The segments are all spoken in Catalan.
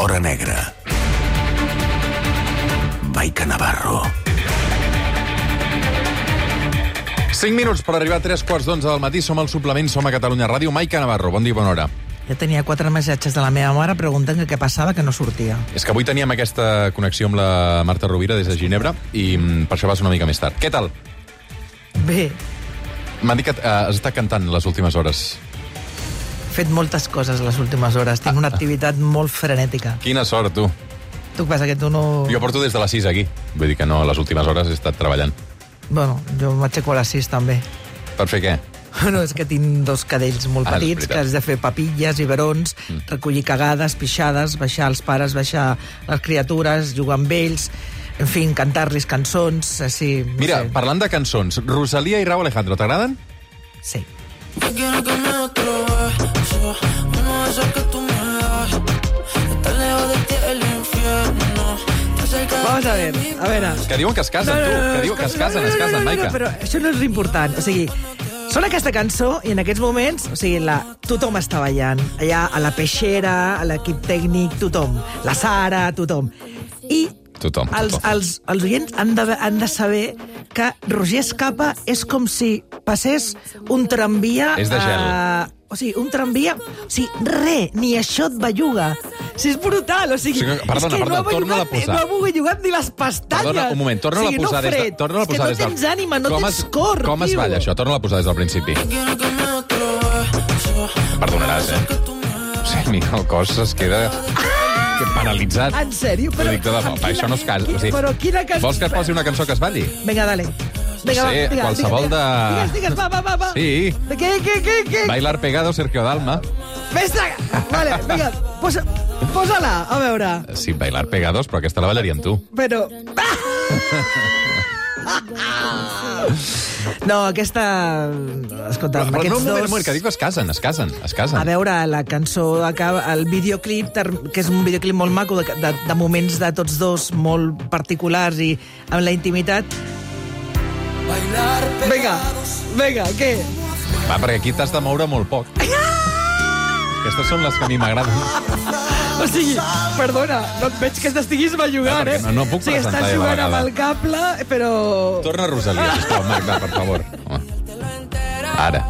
l'hora negra. Maica Navarro. 5 minuts per arribar a 3 quarts d'onze del matí. Som al suplement, som a Catalunya Ràdio. Maica Navarro, bon dia, bona hora. Jo tenia quatre missatges de la meva mare preguntant que què passava, que no sortia. És que avui teníem aquesta connexió amb la Marta Rovira des de Ginebra i mm, per això vas una mica més tard. Què tal? Bé, M'han dit que eh, has estat cantant les últimes hores. He fet moltes coses les últimes hores. Tinc una activitat molt frenètica. Quina sort, tu. Tu què passa, que tu no... Jo porto des de les 6 aquí. Vull dir que no, les últimes hores he estat treballant. Bueno, jo m'aixeco a les 6 també. Per fer què? No, és que tinc dos cadells molt Ah, petits, que has de fer papilles, biberons, mm. recollir cagades, pixades, baixar els pares, baixar les criatures, jugar amb ells, en fi, cantar-los cançons, així... no Mira, sé. parlant de cançons, Rosalia i Raúl Alejandro, t'agraden? Sí. Yo quiero que me uno de esos que tú me das. Estar lejos de ti el infierno. Vamos a ver, a veure... Que diuen que es casen, tu. Que diuen que es casen, es casen, Maica. No, però això no és important. O sigui, sona aquesta cançó i en aquests moments, o sigui, la, tothom està ballant. Allà a la peixera, a l'equip tècnic, tothom. La Sara, tothom. I Tothom, els, tothom. els, els oients han de, han de saber que Roger Escapa és com si passés un tramvia... És de gel. O sigui, un tramvia... O sigui, re, ni això et belluga. O sigui, és brutal, o sigui... O sigui, perdona, és que perdona, no ha torna-la a posar. No bellugat ni les pestanyes. Perdona, un moment, torna-la o sigui, a posar no des de... Torna-la a És que posar no des tens ànima, no com tens es, cor, Com es tio. balla això? Torna-la a posar des del principi. Perdonaràs, eh? das. Sí, mira, el cos es queda que paralitzat. En sèrio? Ho Però, dic tot de amb fa, això no es casa. O sigui, però quina cançó... Vols que et posi una cançó que es balli? Vinga, dale. Vinga, No sé, va, digues, qualsevol digues, de- Digues, digues, va, va, va, va. Sí. De què, què, què, què? Bailar pegado, Sergio Dalma. Mestre! Vale, vinga, posa, posa-la, a veure. Sí, bailar pegados, però aquesta la ballaria amb tu. Però... No, aquesta... Escolta, Però no, aquests moment, dos... un moment, que dic es casen, es casen, es casen. A veure, la cançó acaba, el videoclip, que és un videoclip molt maco, de, de, de moments de tots dos molt particulars i amb la intimitat. Vinga, vinga, què? Va, perquè aquí t'has de moure molt poc. Aquestes són les que a mi m'agraden. O sigui, perdona, no et veig que t'estiguis bellugant, eh? no- no puc o sigui, estàs jugant amb el cable, però... Torna a Rosalia, sisplau, Magda, per favor. Home. Ara.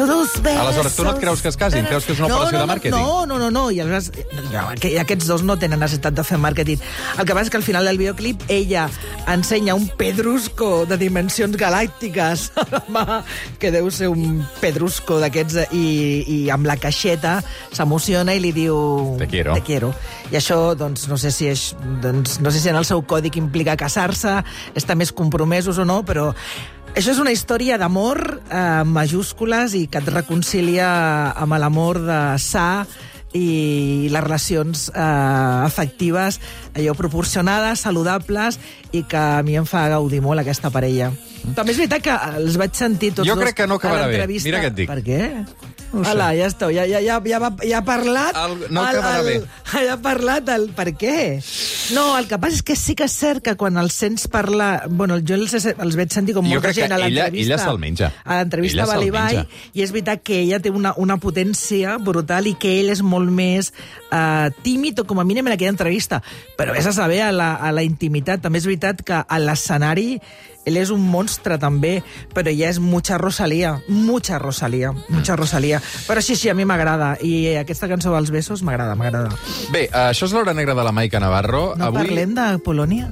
Todos besos. Aleshores, tu no et creus que es casin? Creus que és una no, operació no, de màrqueting? No, no, no, no. I aleshores, no, que aquests dos no tenen necessitat de fer màrqueting. El que passa és que al final del videoclip ella ensenya un pedrusco de dimensions galàctiques que deu ser un pedrusco d'aquests, i, i amb la caixeta s'emociona i li diu... Te quiero. Te quiero. I això, doncs, no sé si és, doncs, no sé si en el seu còdic implica casar-se, estar més compromesos o no, però això és una història d'amor eh, majúscules i que et reconcilia amb l'amor de sa i les relacions eh, afectives allò proporcionades, saludables i que a mi em fa gaudir molt aquesta parella. També és veritat que els vaig sentir tots Jo dos crec que no acabarà bé. l'entrevista. Mira què et dic. Per què? No Hola, ja esteu, ja, ja, ja, ja, va, ja ha parlat... El- no acabarà bé. Ja ha parlat el per què. No, el que passa és que sí que és cert que quan els sents parlar... Bueno, jo els, els veig sentir com molta gent a ella- l'entrevista. ella se'l menja. A l'entrevista Ella a menja. i és veritat que ella té una, una potència brutal i que ell és molt més eh, tímid, o com a mínim en aquella entrevista. Però vés a saber a la, a la intimitat. També és veritat que a l'escenari ell és un monstre també, però ella és mucha Rosalía, mucha Rosalía, mucha Rosalía. Però sí, sí, a mi m'agrada. I aquesta cançó dels besos m'agrada, m'agrada. Bé, això és l'hora negra de la Maica Navarro. No Avui... parlem de Polònia?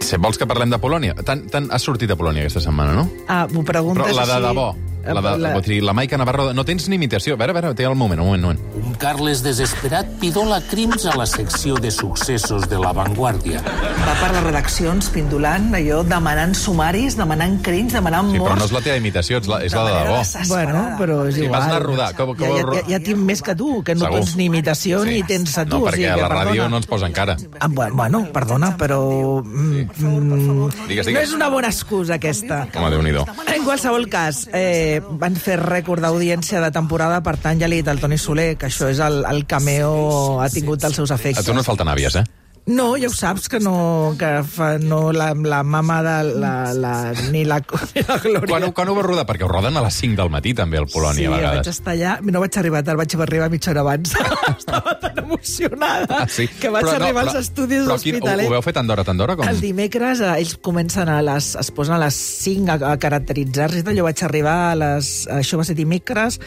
Si vols que parlem de Polònia. Tan, tan, has sortit a Polònia aquesta setmana, no? Ah, m'ho preguntes Però la de així? debò. La, de, la... Dir, la Maica Navarro... No tens ni imitació. A veure, a veure, té el moment, un moment, un moment. Un Carles desesperat pidola crims a la secció de successos de La Vanguardia. Va per les redaccions pindulant, allò, demanant sumaris, demanant crims, demanant Sí, però morts. no és la teva imitació, és la, és la de debò. Bueno, però és Sí, igual. vas anar a rodar, com- com- ja, ja, ja tinc més que tu, que no Segur. tens ni imitació Sí. ni tens a tu. No, o perquè sigui a la ràdio perdona. no ens posen cara. Ah, bu- bueno, perdona, però... Mm, mm, Digues, no digues. és una bona excusa, aquesta. Home, Déu-n'hi-do. En qualsevol cas, eh, van fer rècord d'audiència de temporada, per tant ja li he dit al Toni Soler que això és el, el cameo ha tingut els seus A efectes. tu no et falten àvies, eh? No, ja ho saps que no, que fa, no la, la mama de la, la, ni, la, ni la Glòria. Quan, quan ho va rodar? Perquè ho roden a les 5 del matí, també, al Polònia, sí, a vaig vegades. estar allà. No vaig arribar tard, vaig arribar mitja hora abans. Estava tan emocionada Ah, sí? que vaig Però no, arribar però- als estudis però quin- d'Hospitalet. Ho, ho veu fer tant d'hora, tant d'hora? Com... El dimecres eh, ells comencen a les... es posen a les 5 a, a caracteritzar-se. Jo vaig arribar a les... Això va ser dimecres,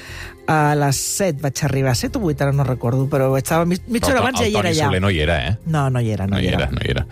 a les 7 vaig arribar, 7 o 8, ara no recordo, però estava mitja hora Però abans ja el hi era Toni allà. Soler no hi era, eh? No, no hi era, no, No hi era, no hi era.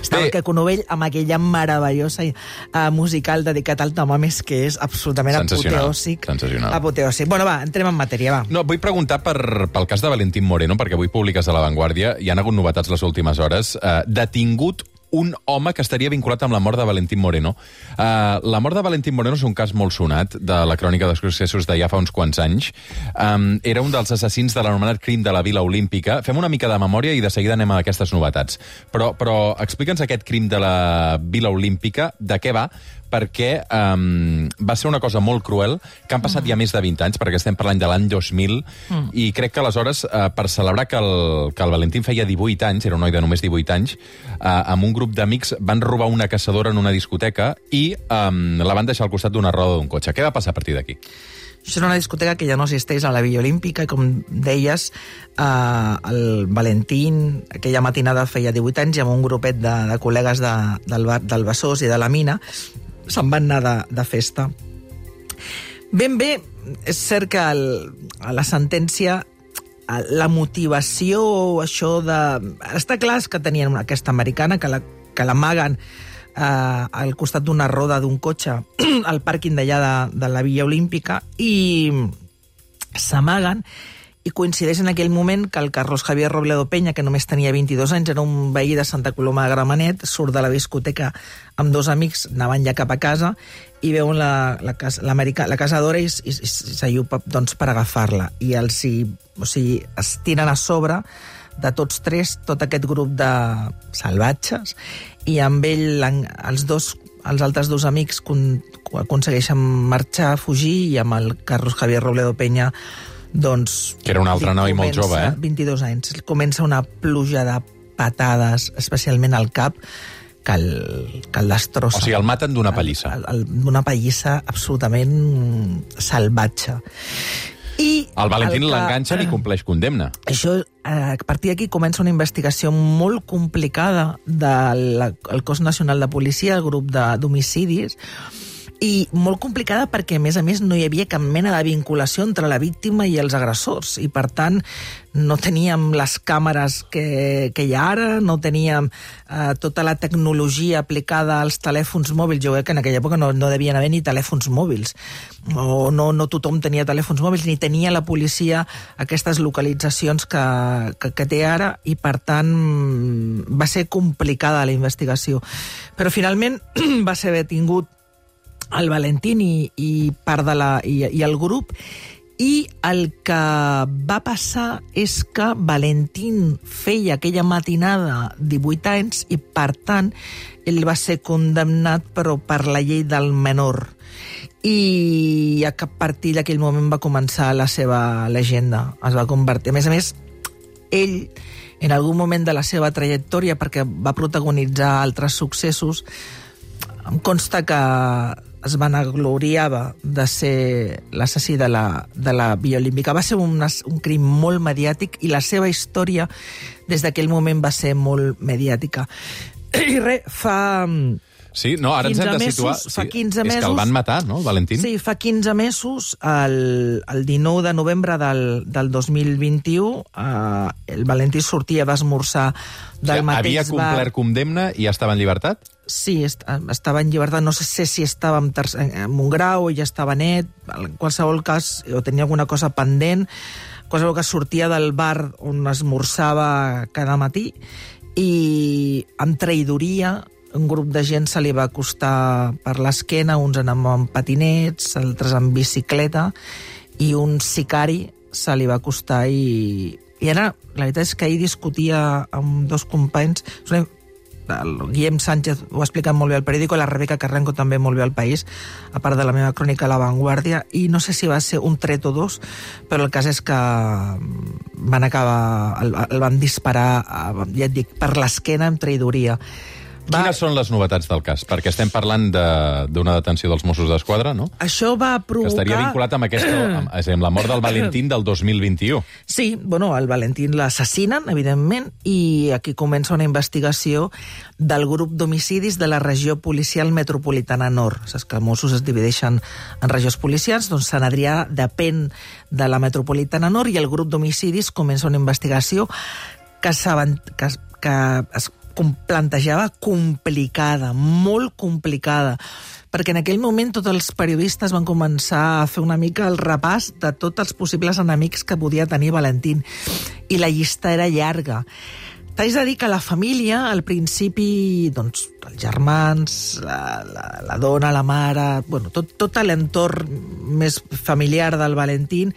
Estava Bé, el Queco Novell amb aquella meravellosa uh, musical dedicat al Tamames, que és absolutament Sensacional, apoteòsic. sensacional. Apoteòsic. Bueno, va, entrem en matèria, va. No, vull preguntar per, pel cas de Valentín Moreno, perquè avui publiques a La Vanguardia, hi ha hagut novetats les últimes hores. Eh, detingut un home que estaria vinculat amb la mort de Valentín Moreno. Uh, la mort de Valentín Moreno és un cas molt sonat de la crònica dels processos ja fa uns quants anys. Um, era un dels assassins de l'anomenat crim de la Vila Olímpica. Fem una mica de memòria i de seguida anem a aquestes novetats. Però, però explica'ns aquest crim de la Vila Olímpica, de què va, perquè um, va ser una cosa molt cruel, que han passat mm. ja més de 20 anys, perquè estem parlant de l'any 2000, mm. i crec que aleshores, uh, per celebrar que el, que el Valentín feia 18 anys, era un noi de només 18 anys, uh, amb un grup d'amics van robar una caçadora en una discoteca i um, la van deixar al costat d'una roda d'un cotxe. Què va passar a partir d'aquí? Això era una discoteca que ja no existeix a la Villa Olímpica i, com deies, eh, el Valentín, aquella matinada feia 18 anys i amb un grupet de, de col·legues de, del, del Besòs i de la Mina se'n van anar de, de festa. Ben bé, és cert que el, a la sentència la motivació, això de... Està clar que tenien una, aquesta americana que la que l'amaguen eh, al costat d'una roda d'un cotxe al pàrquing d'allà de, de la Villa Olímpica i s'amaguen i coincideix en aquell moment que el Carlos Javier Robledo Peña, que només tenia 22 anys, era un veí de Santa Coloma de Gramenet, surt de la discoteca amb dos amics, anaven ja cap a casa, i veuen la, la, casa, la casadora i, i, i s'allupa doncs, per agafar-la. I els hi, o sigui, es tiren a sobre de tots tres, tot aquest grup de salvatges, i amb ell, els dos els altres dos amics con, aconsegueixen marxar, fugir, i amb el Carlos Javier Robledo Peña doncs... Que era un altre noi molt jove, eh? 22 anys. Comença una pluja de patades, especialment al cap, que el, que el destrossa. O sigui, el maten d'una pallissa. D'una pallissa absolutament salvatge. I el Valentín l'enganxen i compleix condemna. Això, eh, a partir d'aquí comença una investigació molt complicada del el cos nacional de policia, el grup de- d'homicidis, i molt complicada perquè, a més a més, no hi havia cap mena de vinculació entre la víctima i els agressors, i per tant no teníem les càmeres que, que hi ha ara, no teníem eh, tota la tecnologia aplicada als telèfons mòbils. Jo crec que en aquella època no, no devien haver ni telèfons mòbils, o no, no tothom tenia telèfons mòbils, ni tenia la policia aquestes localitzacions que, que, que té ara, i per tant va ser complicada la investigació. Però finalment va ser detingut el Valentín i, i part de la, i, i el grup. I el que va passar és que Valentín feia aquella matinada 18 anys i, per tant, ell va ser condemnat però per la llei del menor. I a partir d'aquell moment va començar la seva llegenda. Es va convertir... A més a més, ell, en algun moment de la seva trajectòria, perquè va protagonitzar altres successos, em consta que es vanagloriava de ser l'assassí de la, de la Via Olímpica. Va ser un, un crim molt mediàtic i la seva història des d'aquell moment va ser molt mediàtica. I res, fa... Sí, no, ara ens hem de situar... Mesos, fa sí, 15 és mesos... que el van matar, no, el Valentín? Sí, fa 15 mesos, el, el 19 de novembre del, del 2021, eh, el Valentí sortia d'esmorzar del o sigui, mateix havia complert bar. condemna i ja estava en llibertat? Sí, est estava en llibertat. No sé si estava en, tercer, en un grau o ja estava net. En qualsevol cas, o tenia alguna cosa pendent. En qualsevol cas, sortia del bar on esmorzava cada matí i amb traïdoria un grup de gent se li va acostar per l'esquena, uns anaven amb patinets, altres amb bicicleta, i un sicari se li va acostar i... I ara, la veritat és que ahir discutia amb dos companys... El Guillem Sánchez ho ha explicat molt bé al periòdico, la Rebeca Carranco també molt bé al País, a part de la meva crònica a La Vanguardia, i no sé si va ser un tret o dos, però el cas és que van acabar, el, el van disparar, eh, ja et dic, per l'esquena amb traïdoria. Va- Quines són les novetats del cas? Perquè estem parlant de- d'una detenció dels Mossos d'Esquadra, no? Això va Que provocar... estaria vinculat amb, aquesta, amb, amb la mort del Valentín del 2021. Sí, bueno, el Valentín l'assassinen, evidentment, i aquí comença una investigació del grup d'homicidis de la regió policial metropolitana nord. Saps que Mossos es divideixen en regions policials, doncs Sant Adrià depèn de la metropolitana nord i el grup d'homicidis comença una investigació que, que, que es com plantejava complicada, molt complicada, perquè en aquell moment tots els periodistes van començar a fer una mica el repàs de tots els possibles enemics que podia tenir Valentín, i la llista era llarga. T'haig de dir que la família, al principi, doncs, els germans, la, la, la dona, la mare, bueno, tot, tot l'entorn més familiar del Valentín,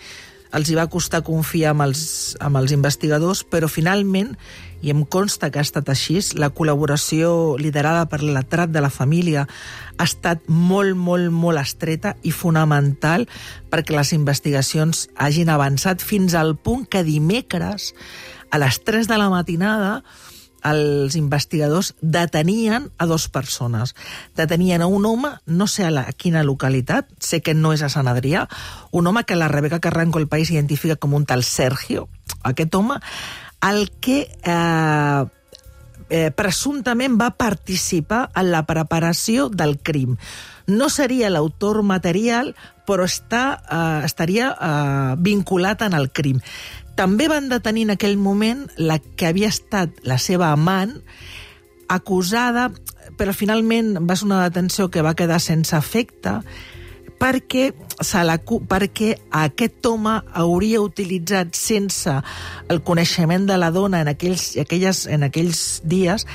els hi va costar confiar amb els, amb els investigadors, però finalment, i em consta que ha estat així, la col·laboració liderada per l'atrat de la família ha estat molt, molt, molt estreta i fonamental perquè les investigacions hagin avançat fins al punt que dimecres, a les 3 de la matinada, els investigadors detenien a dos persones. Detenien a un home, no sé a, la, a quina localitat, sé que no és a Sant Adrià, un home que la Rebeca Carranco el País identifica com un tal Sergio. Aquest home, el que eh, eh, presumptament va participar en la preparació del crim. No seria l'autor material, però està, eh, estaria eh, vinculat en el crim. També van detenir en aquell moment la que havia estat la seva amant, acusada, però finalment va ser una detenció que va quedar sense efecte, perquè, se la, perquè aquest home hauria utilitzat sense el coneixement de la dona en aquells, aquelles, en aquells dies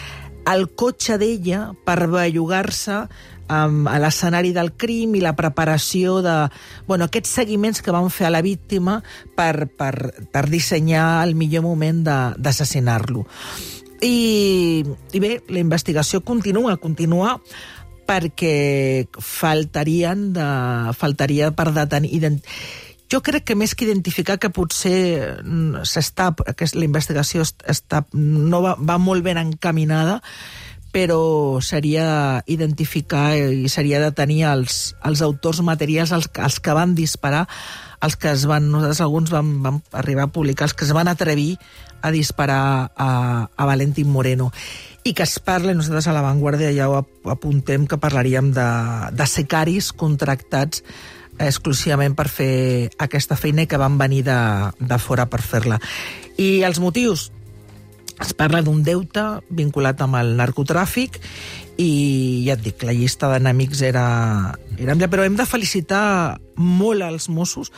el cotxe d'ella per bellugar-se um, a l'escenari del crim i la preparació de... Bueno, aquests seguiments que van fer a la víctima per, per, per dissenyar el millor moment d'assassinar-lo. I, I bé, la investigació continua, continua perquè faltarien de, faltaria per detenir... Jo crec que més que identificar que potser mm, s'està, que la investigació est- està, no va, va molt ben encaminada, però seria identificar i seria detenir els, els autors materials, els, els que van disparar, els que es van, nosaltres alguns vam, vam arribar a publicar, els que es van atrevir a disparar a, a Valentín Moreno. I que es parla, nosaltres a l'avantguàrdia ja ho ap- apuntem, que parlaríem de, de secaris contractats exclusivament per fer aquesta feina i que van venir de, de fora per fer-la. I els motius? Es parla d'un deute vinculat amb el narcotràfic i ja et dic, la llista d'enemics era, era àmplia, però hem de felicitar molt als Mossos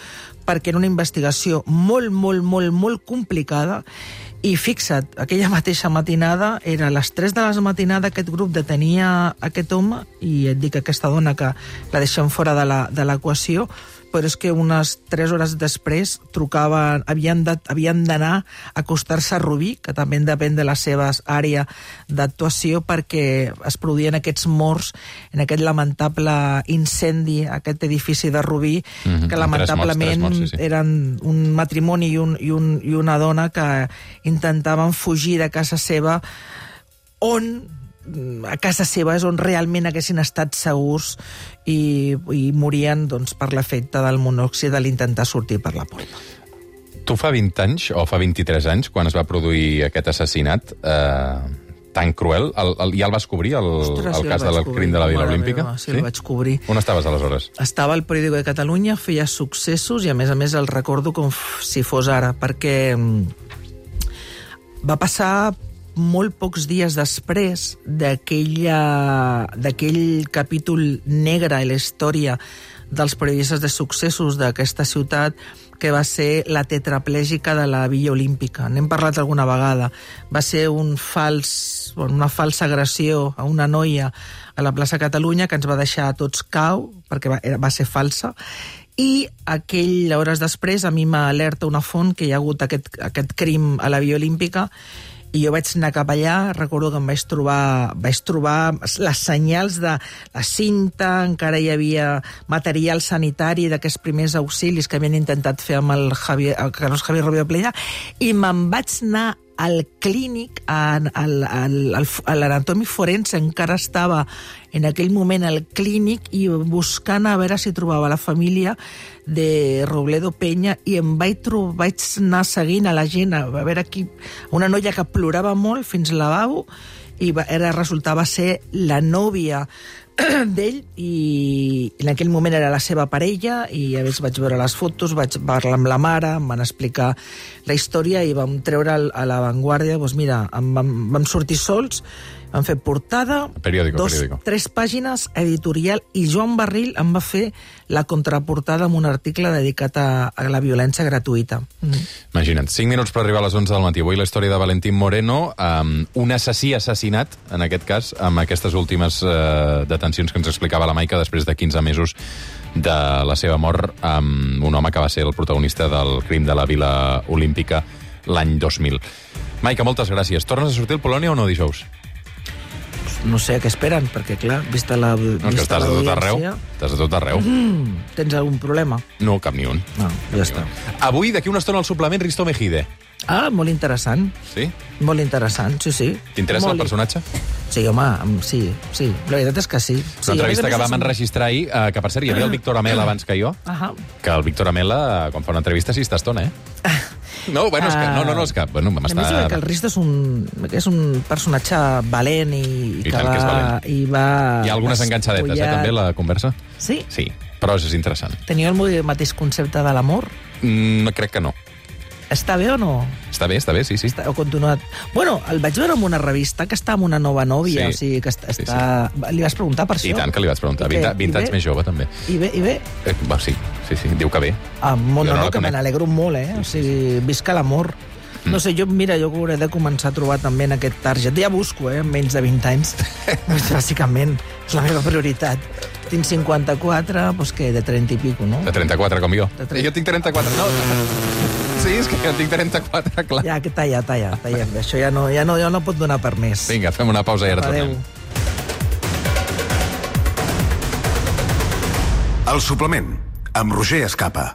perquè era una investigació molt, molt, molt, molt complicada i fixa't, aquella mateixa matinada, era a les 3 de la matinada, aquest grup detenia aquest home i et dic aquesta dona que la deixem fora de la- de l'equació, però és que unes 3 hores després trucaven, havien d'anar a acostar-se a Rubí, que també depèn de la seva àrea d'actuació, perquè es produïen aquests morts en aquest lamentable incendi, aquest edifici de Rubí, Mhm, que tres morts, lamentablement tres morts, sí, sí. eren un matrimoni i, un, i, un, i una dona que intentaven fugir de casa seva on mm, a casa seva és on realment haguessin estat segurs i, i morien doncs, per l'efecte del monòxid de l'intentar sortir per la porta. Tu fa 20 anys, o fa 23 anys, quan es va produir aquest assassinat eh, tan cruel, el, el, ja el vas cobrir, el, Ostres, el sí, cas el del crim de la Vila Olímpica? meva, sí, el vaig cobrir. On estaves aleshores? Estava al periòdico de Catalunya, feia successos i a més a més el recordo com si fos ara, perquè mm, va passar molt pocs dies després d'aquell capítol negre a la història dels periodistes de successos d'aquesta ciutat que va ser la tetraplègica de la Villa Olímpica. N'hem parlat alguna vegada. Va ser un fals, una falsa agressió a una noia a la plaça Catalunya que ens va deixar a tots cau, perquè va, va ser falsa, i aquell, hores després, a mi m'alerta una font que hi ha hagut aquest, aquest crim a la Via Olímpica i jo vaig anar cap allà, recordo que em vaig trobar, vaig trobar les senyals de la cinta, encara hi havia material sanitari d'aquests primers auxilis que havien intentat fer amb el, Javier, el Carlos Javier Rubio Playa, i me'n vaig anar al clínic, l'anatòmic forense encara estava en aquell moment al clínic i buscant a veure si trobava la família de Robledo Peña i em vaig, trobar, vaig anar seguint a la gent a veure aquí una noia que plorava molt fins al lavabo i era, resultava ser la nòvia d'ell i en aquell moment era la seva parella i a més vaig veure les fotos, vaig parlar amb la mare, em van explicar la història i vam treure a l'avantguàrdia, doncs mira, em vam, vam sortir sols, vam fer portada, Periódico, dos, periódico. tres pàgines, editorial, i Joan Barril em va fer la contraportada amb un article dedicat a, a la violència gratuïta. Mm. Imagina't, 5 minuts per arribar a les 11 del matí. Avui la història de Valentín Moreno, um, un assassí assassinat, en aquest cas, amb aquestes últimes uh, detencions que ens explicava la Maica després de 15 mesos de la seva mort amb un home que va ser el protagonista del crim de la Vila Olímpica l'any 2000. Maica, moltes gràcies. Tornes a sortir al Polònia o no dijous? No sé què esperen, perquè, clar, vista la No, és que vista estàs a tot arreu. Estàs a tot arreu. Mm, tens algun problema? No, cap ni un. No, ja està. Avui, d'aquí una estona, al suplement, Risto Mejide. Ah, molt interessant. Sí? Molt interessant, sí, sí. T'interessa el Molt- personatge? Sí, home, sí, sí. La veritat és que sí. sí Una entrevista a més que vam un- enregistrar ahir, eh, que per cert hi havia el Víctor Amel abans que jo, Ahà. que el Víctor Amela, eh, quan fa una entrevista, sí està estona, eh? No, bueno, és que, no, no, no, és que, bueno, A més, jo crec que el Risto és un, és un personatge valent i, I que va... que valent. I va Hi ha algunes enganxadetes, eh, també, la conversa? Sí? Sí, però és interessant. Teniu el mateix concepte de l'amor? Mm, no crec que no. Està bé o no? Està bé, està bé, sí, sí. Està, o continuat... Bueno, el vaig veure en una revista que està amb una nova nòvia, Sí. o sigui que està... Sí, està... Li vas preguntar per I això? tant que li vaig preguntar. I què? 20, 20 I anys més jove, també. I bé, i bé? Eh, va, sí, sí, sí, diu que bé. Ah, no, no no, que me n'alegro molt, eh? O sigui, visca l'amor. Mm. No sé, jo, mira, jo hauré de començar a trobar també en aquest target. Ja busco, eh, menys de 20 anys. Doncs, Bàsicament, és la meva prioritat. Tinc 54, doncs què, de 30 i pico, no? De 34, com jo. De 30. I jo tinc 34, no. Sí, és que jo tinc 34, clar. Ja, que talla, talla, talla. Això ja no, ja no, ja no pot donar per més. Vinga, fem una pausa i ara tornem. El suplement, amb Roger Escapa.